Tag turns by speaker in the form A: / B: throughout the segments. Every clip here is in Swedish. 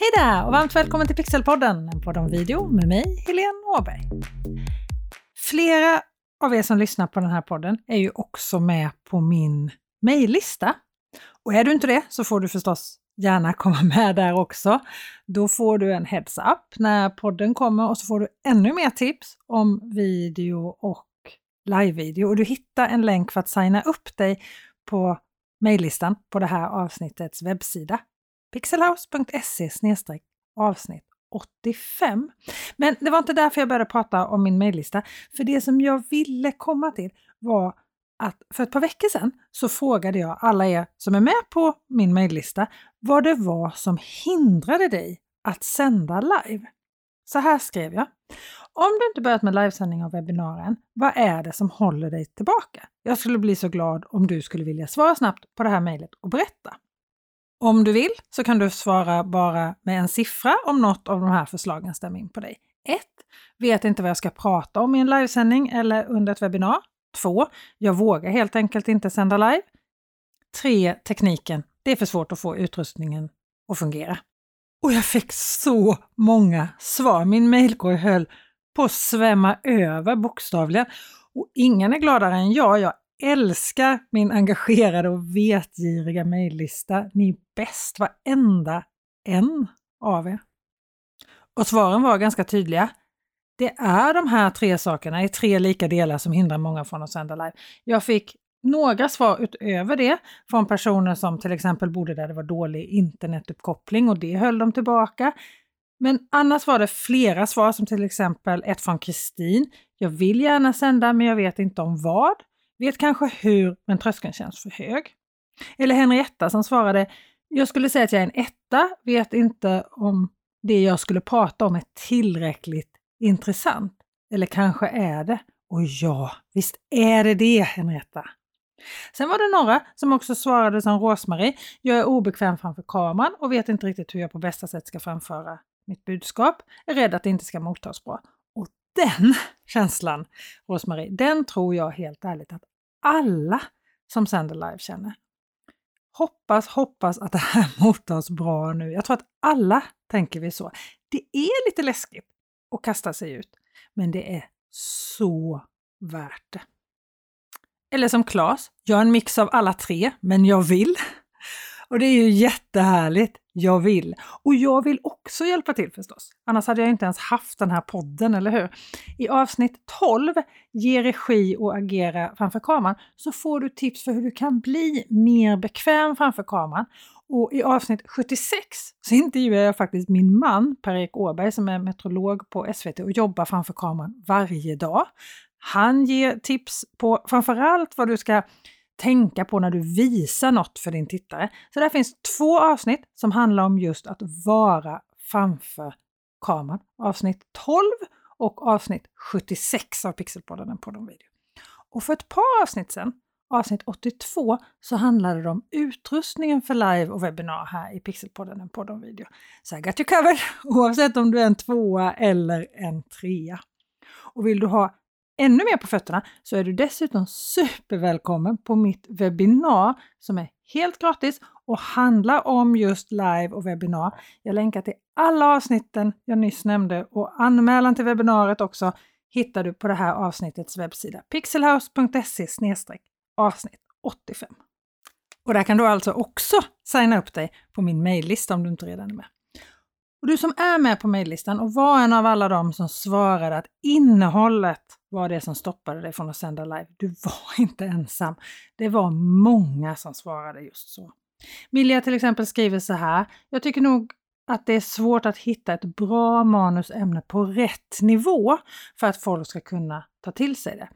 A: Hej där och varmt välkommen till Pixelpodden, en podd om video med mig, Helene Åberg. Flera av er som lyssnar på den här podden är ju också med på min mejllista. Och är du inte det så får du förstås gärna komma med där också. Då får du en heads-up när podden kommer och så får du ännu mer tips om video och live-video. Och du hittar en länk för att signa upp dig på mejllistan på det här avsnittets webbsida pixelhouse.se avsnitt 85. Men det var inte därför jag började prata om min mejllista. För det som jag ville komma till var att för ett par veckor sedan så frågade jag alla er som är med på min mejllista vad det var som hindrade dig att sända live. Så här skrev jag. Om du inte börjat med livesändning av webbinarien, vad är det som håller dig tillbaka? Jag skulle bli så glad om du skulle vilja svara snabbt på det här mejlet och berätta. Om du vill så kan du svara bara med en siffra om något av de här förslagen stämmer in på dig. 1. Vet inte vad jag ska prata om i en livesändning eller under ett webbinar. 2. Jag vågar helt enkelt inte sända live. 3. Tekniken. Det är för svårt att få utrustningen att fungera. Och jag fick så många svar. Min mejlkorg höll på att svämma över bokstavligen. Och ingen är gladare än jag. Jag älskar min engagerade och vetgiriga mejllista. Ni är bäst, varenda en av er. Och svaren var ganska tydliga. Det är de här tre sakerna i tre lika delar som hindrar många från att sända live. Jag fick några svar utöver det från personer som till exempel bodde där det var dålig internetuppkoppling och det höll dem tillbaka. Men annars var det flera svar som till exempel ett från Kristin. Jag vill gärna sända men jag vet inte om vad. Vet kanske hur, men tröskeln känns för hög. Eller Henrietta som svarade, jag skulle säga att jag är en etta, vet inte om det jag skulle prata om är tillräckligt intressant. Eller kanske är det. Och ja, visst är det det, Henrietta. Sen var det några som också svarade som Rosmarie. Jag är obekväm framför kameran och vet inte riktigt hur jag på bästa sätt ska framföra mitt budskap. Är rädd att det inte ska mottas bra. Och den känslan, Rosmarie, den tror jag helt ärligt att alla som sänder live känner. Hoppas, hoppas att det här mottas bra nu. Jag tror att alla tänker vi så. Det är lite läskigt att kasta sig ut, men det är så värt det. Eller som Klas, gör en mix av alla tre, men jag vill. Och det är ju jättehärligt. Jag vill. Och jag vill också hjälpa till förstås. Annars hade jag inte ens haft den här podden, eller hur? I avsnitt 12, Ge regi och agera framför kameran, så får du tips för hur du kan bli mer bekväm framför kameran. Och i avsnitt 76 så intervjuar jag faktiskt min man Per-Erik Åberg som är meteorolog på SVT och jobbar framför kameran varje dag. Han ger tips på framförallt vad du ska tänka på när du visar något för din tittare. Så där finns två avsnitt som handlar om just att vara framför kameran. Avsnitt 12 och avsnitt 76 av Pixelpodden, en podd om video. Och för ett par avsnitt sedan, avsnitt 82, så handlade det om utrustningen för live och webbinar här i Pixelpodden, en podd om video. Så I got you covered, oavsett om du är en tvåa eller en trea. Och vill du ha ännu mer på fötterna så är du dessutom supervälkommen på mitt webbinar som är helt gratis och handlar om just live och webbinar. Jag länkar till alla avsnitten jag nyss nämnde och anmälan till webbinariet också hittar du på det här avsnittets webbsida pixelhouse.se avsnitt 85. Och där kan du alltså också signa upp dig på min mejllista om du inte redan är med. Och du som är med på mejllistan och var en av alla dem som svarade att innehållet var det som stoppade dig från att sända live. Du var inte ensam. Det var många som svarade just så. Milja till exempel skriver så här. Jag tycker nog att det är svårt att hitta ett bra manusämne på rätt nivå för att folk ska kunna ta till sig det.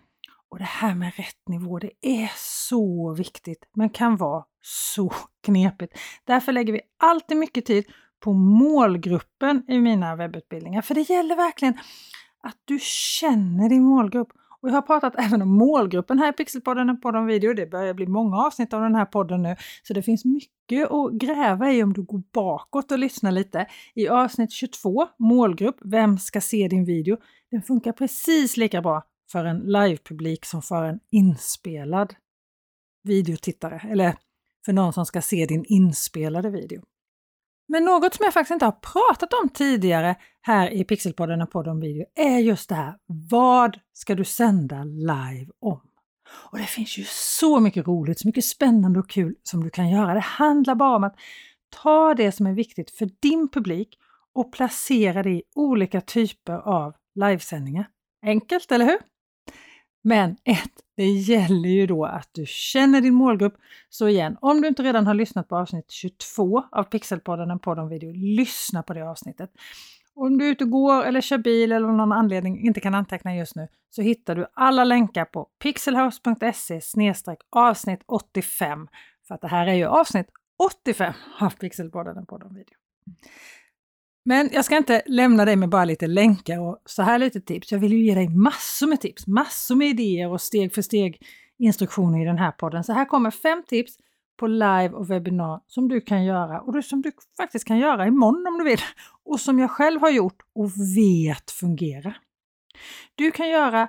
A: Och det här med rätt nivå, det är så viktigt men kan vara så knepigt. Därför lägger vi alltid mycket tid på målgruppen i mina webbutbildningar. För det gäller verkligen att du känner din målgrupp. Och jag har pratat även om målgruppen här i Pixelpodden, en podd om video. Det börjar bli många avsnitt av den här podden nu, så det finns mycket att gräva i om du går bakåt och lyssnar lite. I avsnitt 22, målgrupp, vem ska se din video? Den funkar precis lika bra för en livepublik som för en inspelad videotittare, eller för någon som ska se din inspelade video. Men något som jag faktiskt inte har pratat om tidigare här i Pixelpodden och podden om video är just det här. Vad ska du sända live om? Och det finns ju så mycket roligt, så mycket spännande och kul som du kan göra. Det handlar bara om att ta det som är viktigt för din publik och placera det i olika typer av livesändningar. Enkelt, eller hur? Men ett, det gäller ju då att du känner din målgrupp. Så igen, om du inte redan har lyssnat på avsnitt 22 av Pixelpodden, en podd om video, lyssna på det avsnittet. Om du är ute och går eller kör bil eller av någon anledning inte kan anteckna just nu så hittar du alla länkar på pixelhouse.se avsnitt 85. För att det här är ju avsnitt 85 av Pixelpodden, en podd om video. Men jag ska inte lämna dig med bara lite länkar och så här lite tips. Jag vill ju ge dig massor med tips, massor med idéer och steg för steg instruktioner i den här podden. Så här kommer fem tips på live och webbinar som du kan göra och som du faktiskt kan göra imorgon om du vill och som jag själv har gjort och vet fungerar. Du kan göra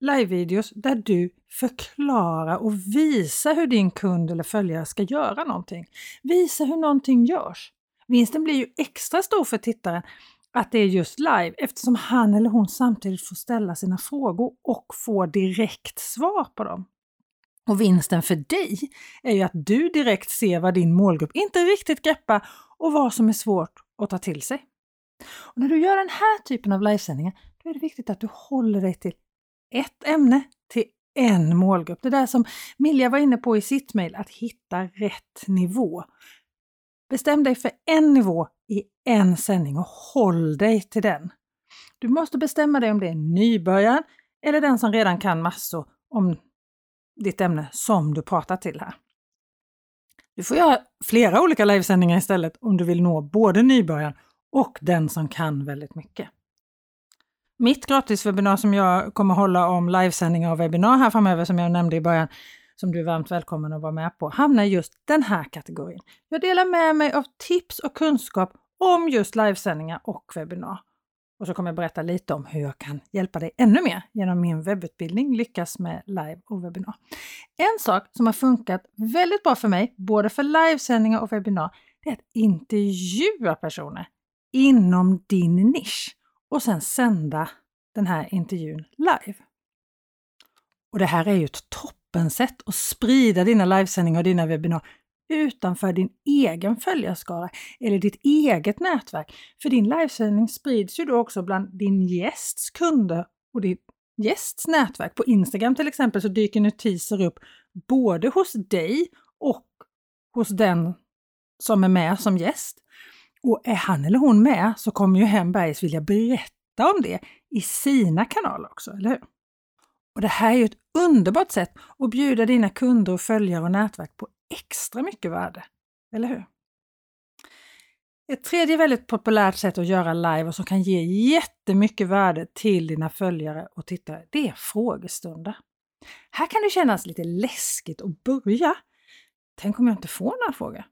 A: live-videos där du förklarar och visar hur din kund eller följare ska göra någonting. Visa hur någonting görs. Vinsten blir ju extra stor för tittaren att det är just live eftersom han eller hon samtidigt får ställa sina frågor och få direkt svar på dem. Och vinsten för dig är ju att du direkt ser vad din målgrupp inte riktigt greppar och vad som är svårt att ta till sig. Och när du gör den här typen av livesändningar, då är det viktigt att du håller dig till ett ämne, till en målgrupp. Det där som Milja var inne på i sitt mejl, att hitta rätt nivå. Bestäm dig för en nivå i en sändning och håll dig till den. Du måste bestämma dig om det är nybörjaren eller den som redan kan massor om ditt ämne som du pratar till här. Du får göra flera olika livesändningar istället om du vill nå både nybörjaren och den som kan väldigt mycket. Mitt gratiswebbinar som jag kommer hålla om livesändningar och webbinar här framöver som jag nämnde i början, som du är varmt välkommen att vara med på, hamnar i just den här kategorin. Jag delar med mig av tips och kunskap om just livesändningar och webbinar. Och så kommer jag berätta lite om hur jag kan hjälpa dig ännu mer genom min webbutbildning Lyckas med live och webbinar. En sak som har funkat väldigt bra för mig, både för livesändningar och webbinar, det är att intervjua personer inom din nisch och sen sända den här intervjun live. Och det här är ju ett toppensätt att sprida dina livesändningar och dina webbinar utanför din egen följarskara eller ditt eget nätverk. För din livesändning sprids ju då också bland din gästs kunder och din gästs nätverk. På Instagram till exempel så dyker notiser upp både hos dig och hos den som är med som gäst. Och är han eller hon med så kommer ju Hembergs vilja berätta om det i sina kanaler också, eller hur? Och det här är ju ett underbart sätt att bjuda dina kunder och följare och nätverk på extra mycket värde, eller hur? Ett tredje väldigt populärt sätt att göra live och som kan ge jättemycket värde till dina följare och tittare, det är frågestunder. Här kan det kännas lite läskigt att börja. Tänk om jag inte får några frågor?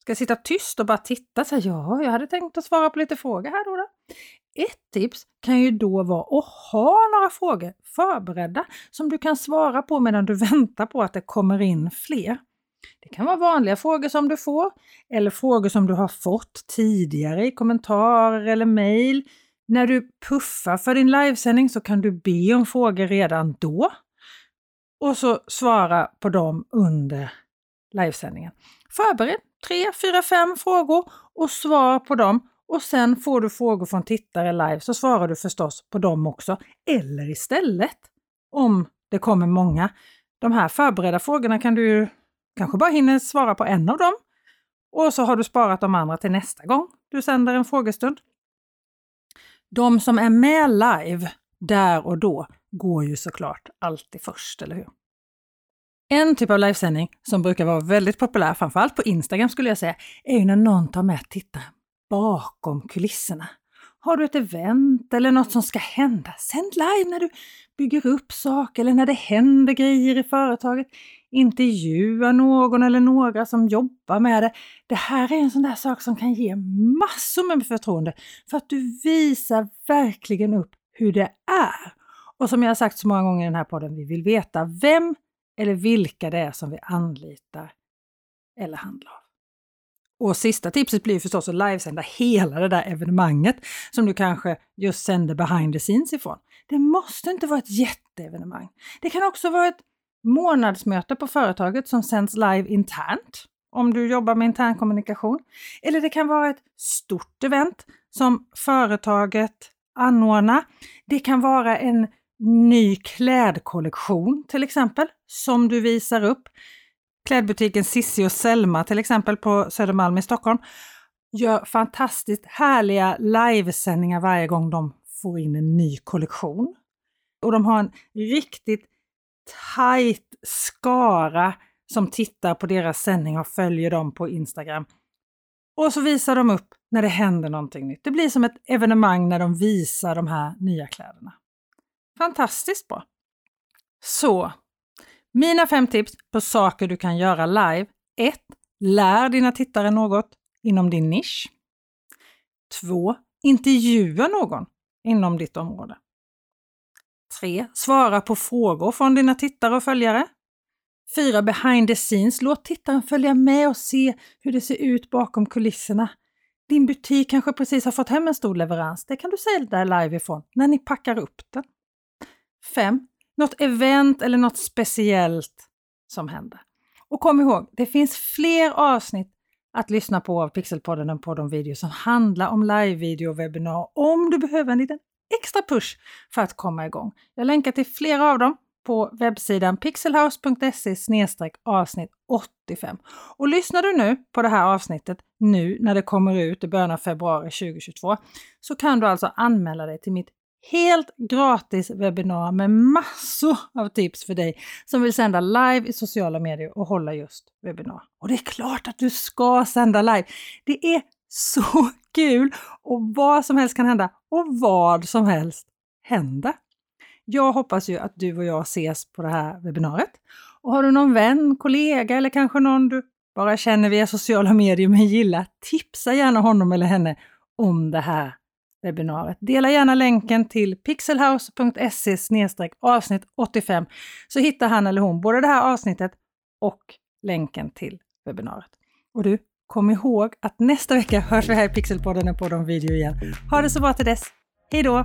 A: Ska jag sitta tyst och bara titta? Så här, ja, jag hade tänkt att svara på lite frågor här då. då. Ett tips kan ju då vara att ha några frågor förberedda som du kan svara på medan du väntar på att det kommer in fler. Det kan vara vanliga frågor som du får eller frågor som du har fått tidigare i kommentarer eller mejl. När du puffar för din livesändning så kan du be om frågor redan då och så svara på dem under livesändningen. Förbered 3, 4, 5 frågor och svar på dem och sen får du frågor från tittare live så svarar du förstås på dem också. Eller istället, om det kommer många. De här förberedda frågorna kan du kanske bara hinner svara på en av dem och så har du sparat de andra till nästa gång du sänder en frågestund. De som är med live där och då går ju såklart alltid först, eller hur? En typ av livesändning som brukar vara väldigt populär, framförallt på Instagram skulle jag säga, är ju när någon tar med tittaren bakom kulisserna. Har du ett event eller något som ska hända, sänd live när du bygger upp saker eller när det händer grejer i företaget. Intervjua någon eller några som jobbar med det. Det här är en sån där sak som kan ge massor med förtroende för att du visar verkligen upp hur det är. Och som jag har sagt så många gånger i den här podden, vi vill veta vem eller vilka det är som vi anlitar eller handlar av. Och sista tipset blir förstås att livesända hela det där evenemanget som du kanske just sände behind the scenes ifrån. Det måste inte vara ett jätteevenemang. Det kan också vara ett månadsmöte på företaget som sänds live internt om du jobbar med intern kommunikation. Eller det kan vara ett stort event som företaget anordnar. Det kan vara en ny klädkollektion till exempel som du visar upp. Klädbutiken Sissi och Selma till exempel på Södermalm i Stockholm gör fantastiskt härliga livesändningar varje gång de får in en ny kollektion. Och de har en riktigt tajt skara som tittar på deras sändning och följer dem på Instagram. Och så visar de upp när det händer någonting nytt. Det blir som ett evenemang när de visar de här nya kläderna. Fantastiskt bra! Så, mina fem tips på saker du kan göra live. 1. Lär dina tittare något inom din nisch. 2. Intervjua någon inom ditt område. 3. Svara på frågor från dina tittare och följare. 4. Behind the scenes. Låt tittaren följa med och se hur det ser ut bakom kulisserna. Din butik kanske precis har fått hem en stor leverans. Det kan du sälja live ifrån när ni packar upp den. 5. Något event eller något speciellt som händer. Och kom ihåg, det finns fler avsnitt att lyssna på av Pixelpodden än på de videor som handlar om live-video och webbinar om du behöver en liten extra push för att komma igång. Jag länkar till flera av dem på webbsidan pixelhouse.se avsnitt 85. Och lyssnar du nu på det här avsnittet nu när det kommer ut i början av februari 2022 så kan du alltså anmäla dig till mitt helt gratis webbinar med massor av tips för dig som vill sända live i sociala medier och hålla just webbinar. Och det är klart att du ska sända live. Det är så kul och vad som helst kan hända och vad som helst hända. Jag hoppas ju att du och jag ses på det här webbinariet. Och har du någon vän, kollega eller kanske någon du bara känner via sociala medier men gillar, tipsa gärna honom eller henne om det här webbinariet. Dela gärna länken till pixelhouse.se avsnitt 85 så hittar han eller hon både det här avsnittet och länken till webbinariet. Och du, kom ihåg att nästa vecka hörs vi här i Pixelpodden på de video igen. Ha det så bra till dess. Hej då!